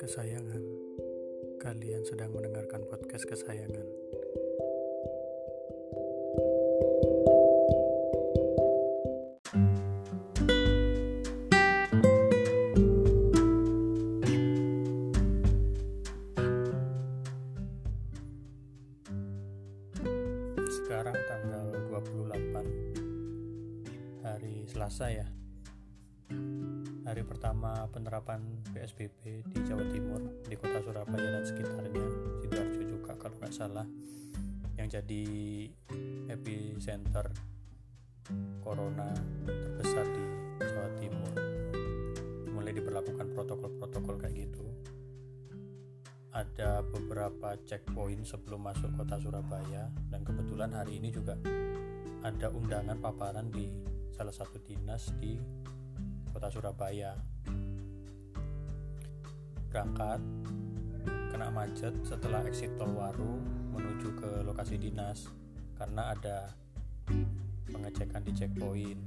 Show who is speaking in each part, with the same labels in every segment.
Speaker 1: kesayangan. Kalian sedang mendengarkan podcast kesayangan. Sekarang tanggal 28 hari Selasa ya. Hari pertama penerapan PSBB di Jawa Timur, di kota Surabaya dan sekitarnya, Sidoarjo juga kalau nggak salah, yang jadi epicenter corona terbesar di Jawa Timur. Mulai diberlakukan protokol-protokol kayak gitu. Ada beberapa checkpoint sebelum masuk kota Surabaya dan kebetulan hari ini juga ada undangan paparan di salah satu dinas di kota Surabaya. Berangkat kena macet setelah exit tol Waru menuju ke lokasi dinas karena ada pengecekan di checkpoint.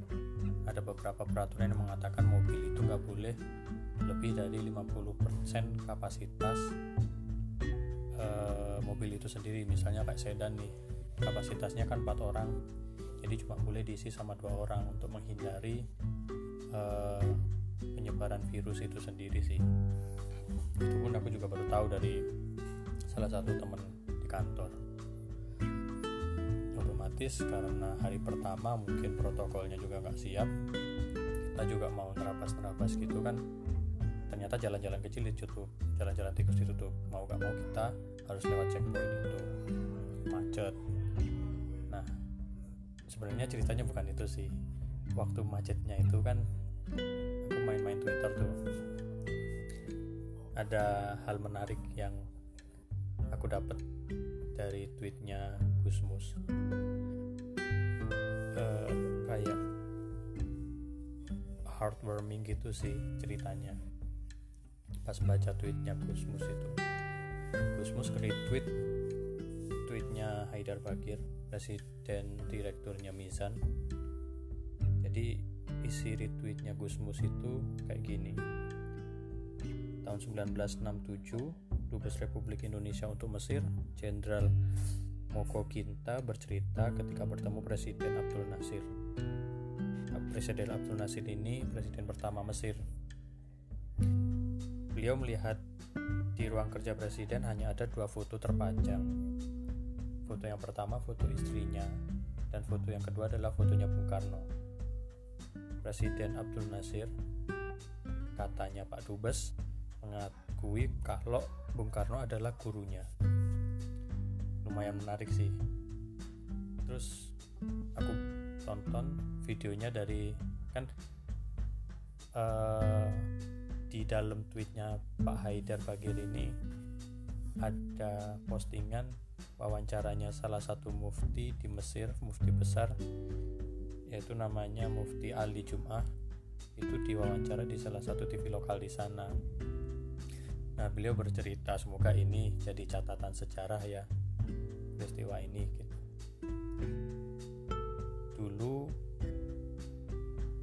Speaker 1: Ada beberapa peraturan yang mengatakan mobil itu nggak boleh lebih dari 50% kapasitas uh, mobil itu sendiri. Misalnya kayak sedan nih kapasitasnya kan 4 orang jadi cuma boleh diisi sama dua orang untuk menghindari uh, penyebaran virus itu sendiri sih. Itu pun aku juga baru tahu dari salah satu teman di kantor. Otomatis karena hari pertama mungkin protokolnya juga nggak siap kita juga mau nerapas-nerapas gitu kan. Ternyata jalan-jalan kecil ditutup jalan-jalan tikus ditutup. Mau gak mau kita harus lewat checkpoint itu. Macet. Nah sebenarnya ceritanya bukan itu sih. Waktu macetnya itu kan main-main Twitter tuh. Ada hal menarik yang aku dapat dari tweetnya Gusmus uh, kayak heartwarming gitu sih ceritanya. Pas baca tweetnya Gusmus itu. Gusmus retweet tweetnya Haidar Bakir presiden direkturnya Mizan. Jadi isi retweetnya Gusmus itu kayak gini tahun 1967 Dubes Republik Indonesia untuk Mesir Jenderal Moko Kinta bercerita ketika bertemu Presiden Abdul Nasir Presiden Abdul Nasir ini presiden pertama Mesir Beliau melihat di ruang kerja presiden hanya ada dua foto terpajang. Foto yang pertama foto istrinya dan foto yang kedua adalah fotonya Bung Karno. Presiden Abdul Nasir katanya Pak Dubes mengakui kalau Bung Karno adalah gurunya. Lumayan menarik sih. Terus aku tonton videonya dari kan uh, di dalam tweetnya Pak Haidar Bagir ini ada postingan wawancaranya salah satu mufti di Mesir, mufti besar yaitu namanya Mufti Ali Jum'ah itu diwawancara di salah satu TV lokal di sana. Nah, beliau bercerita semoga ini jadi catatan sejarah ya peristiwa ini gitu. Dulu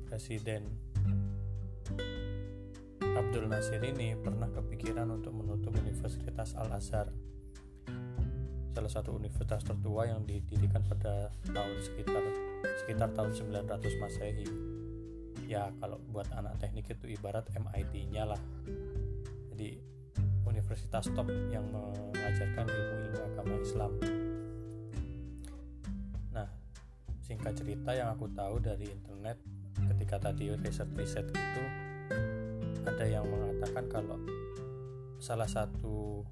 Speaker 1: Presiden Abdul Nasir ini pernah kepikiran untuk menutup Universitas Al-Azhar salah satu universitas tertua yang didirikan pada tahun sekitar sekitar tahun 900 Masehi. Ya, kalau buat anak teknik itu ibarat MIT-nya lah. Jadi universitas top yang mengajarkan ilmu-ilmu agama Islam. Nah, singkat cerita yang aku tahu dari internet ketika tadi riset-riset itu ada yang mengatakan kalau salah satu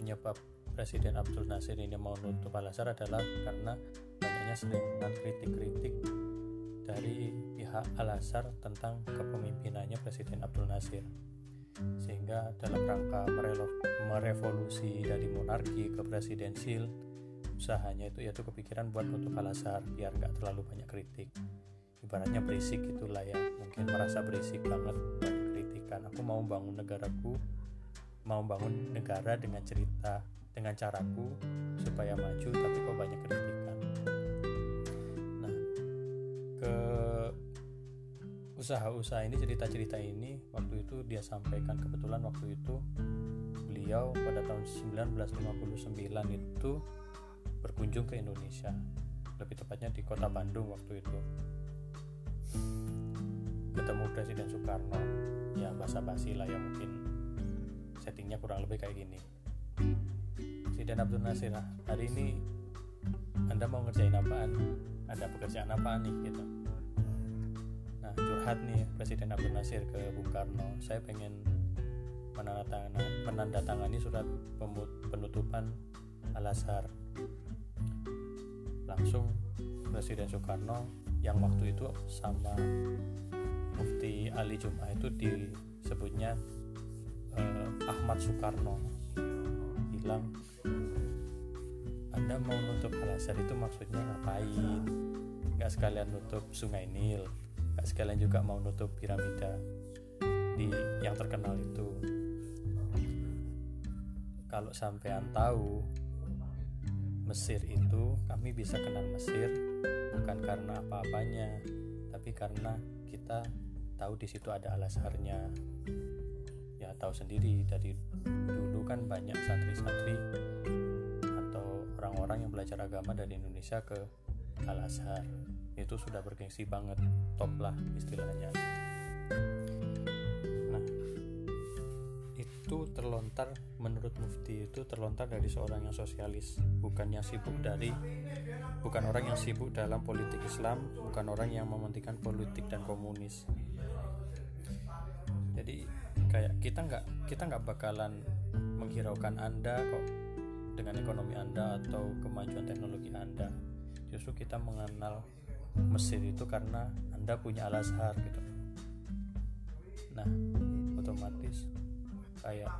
Speaker 1: penyebab Presiden Abdul Nasir ini mau nutup Al-Azhar adalah karena banyaknya seringan kritik-kritik dari pihak Al-Azhar tentang kepemimpinannya Presiden Abdul Nasir. Sehingga dalam rangka merevolusi dari monarki ke presidensil usahanya itu yaitu kepikiran buat nutup Al-Azhar biar nggak terlalu banyak kritik. Ibaratnya berisik itulah ya mungkin merasa berisik banget kritikan. Aku mau bangun negaraku mau bangun negara dengan cerita dengan caraku supaya maju tapi kok banyak kritikan. Nah ke usaha-usaha ini cerita-cerita ini waktu itu dia sampaikan kebetulan waktu itu beliau pada tahun 1959 itu berkunjung ke Indonesia lebih tepatnya di kota Bandung waktu itu. Ketemu Presiden Soekarno ya basa-basi lah ya mungkin settingnya kurang lebih kayak gini Presiden Abdul Nasir hari ini anda mau ngerjain apaan? Ada pekerjaan apaan nih? Gitu. Nah curhat nih Presiden Abdul Nasir ke Bung Karno. Saya pengen menandatangani, menandatangani surat penutupan Al-Azhar langsung Presiden Soekarno yang waktu itu sama Mufti Ali Jum'ah itu disebutnya eh, Ahmad Soekarno bilang anda mau nutup Al Azhar itu maksudnya ngapain? Nggak sekalian nutup Sungai Nil nggak sekalian juga mau nutup piramida di yang terkenal itu. Kalau sampean tahu Mesir itu kami bisa kenal Mesir bukan karena apa-apanya tapi karena kita tahu di situ ada Al Azharnya ya tahu sendiri. Dari dulu kan banyak santri-santri orang-orang yang belajar agama dari Indonesia ke Al Azhar. Itu sudah bergengsi banget top lah istilahnya. Nah itu terlontar menurut Mufti itu terlontar dari seorang yang sosialis. Bukan yang sibuk dari bukan orang yang sibuk dalam politik Islam bukan orang yang mementingkan politik dan komunis. Jadi kayak kita nggak kita nggak bakalan menghiraukan anda kok dengan ekonomi Anda atau kemajuan teknologi Anda. Justru kita mengenal Mesir itu karena Anda punya Al Azhar gitu. Nah, otomatis kayak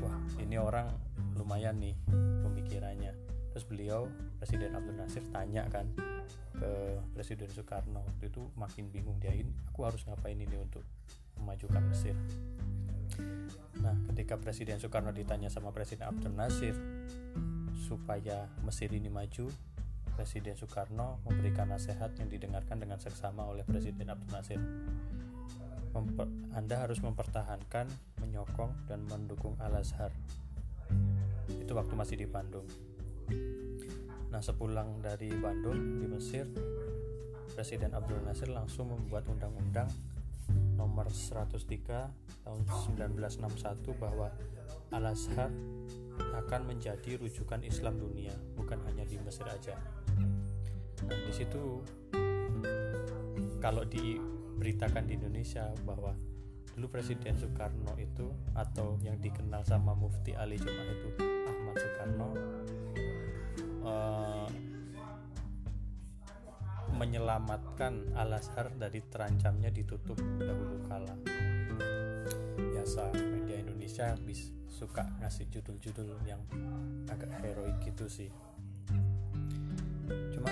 Speaker 1: wah, ini orang lumayan nih pemikirannya. Terus beliau Presiden Abdul Nasir tanya kan ke Presiden Soekarno waktu itu makin bingung dia ini aku harus ngapain ini untuk memajukan Mesir. Nah, ketika Presiden Soekarno ditanya sama Presiden Abdul Nasir supaya Mesir ini maju, Presiden Soekarno memberikan nasihat yang didengarkan dengan seksama oleh Presiden Abdul Nasir. Memper, Anda harus mempertahankan, menyokong, dan mendukung Al-Azhar. Itu waktu masih di Bandung. Nah, sepulang dari Bandung di Mesir, Presiden Abdul Nasir langsung membuat undang-undang nomor 103 tahun 1961 bahwa Al-Azhar akan menjadi rujukan Islam dunia, bukan hanya di Mesir aja. Dan di situ kalau diberitakan di Indonesia bahwa dulu Presiden Soekarno itu atau yang dikenal sama Mufti Ali Jum'ah itu Ahmad Soekarno uh, menyelamatkan Al Azhar dari terancamnya ditutup dahulu kala. Biasa media Indonesia bis suka ngasih judul-judul yang agak heroik gitu sih. Cuma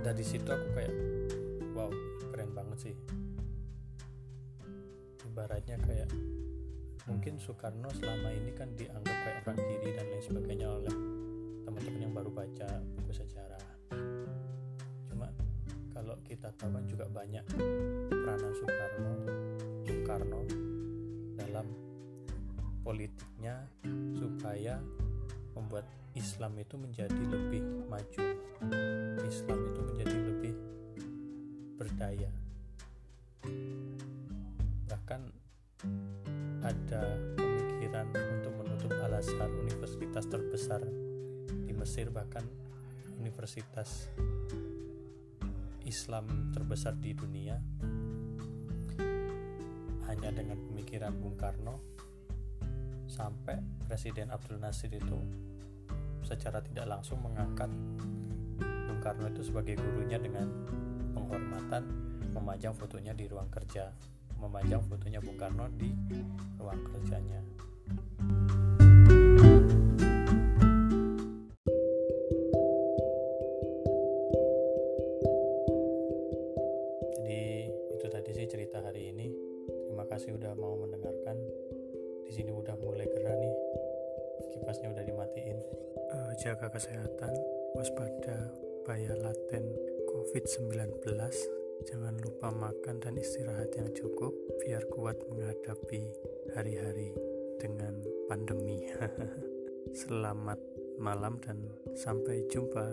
Speaker 1: dari situ aku kayak wow keren banget sih. Ibaratnya kayak mungkin Soekarno selama ini kan dianggap kayak orang kiri dan lain sebagainya oleh teman-teman yang baru baca buku sejarah kalau kita tahu kan juga banyak peranan Soekarno Soekarno dalam politiknya supaya membuat Islam itu menjadi lebih maju. Islam itu menjadi lebih berdaya. Bahkan ada pemikiran untuk menutup Al-Azhar universitas terbesar di Mesir bahkan universitas Islam terbesar di dunia hanya dengan pemikiran Bung Karno sampai Presiden Abdul Nasir itu secara tidak langsung mengangkat Bung Karno itu sebagai gurunya dengan penghormatan memajang fotonya di ruang kerja memajang fotonya Bung Karno di ruang kerjanya jaga kesehatan, waspada bahaya laten COVID-19, jangan lupa makan dan istirahat yang cukup biar kuat menghadapi hari-hari dengan pandemi. Selamat malam dan sampai jumpa.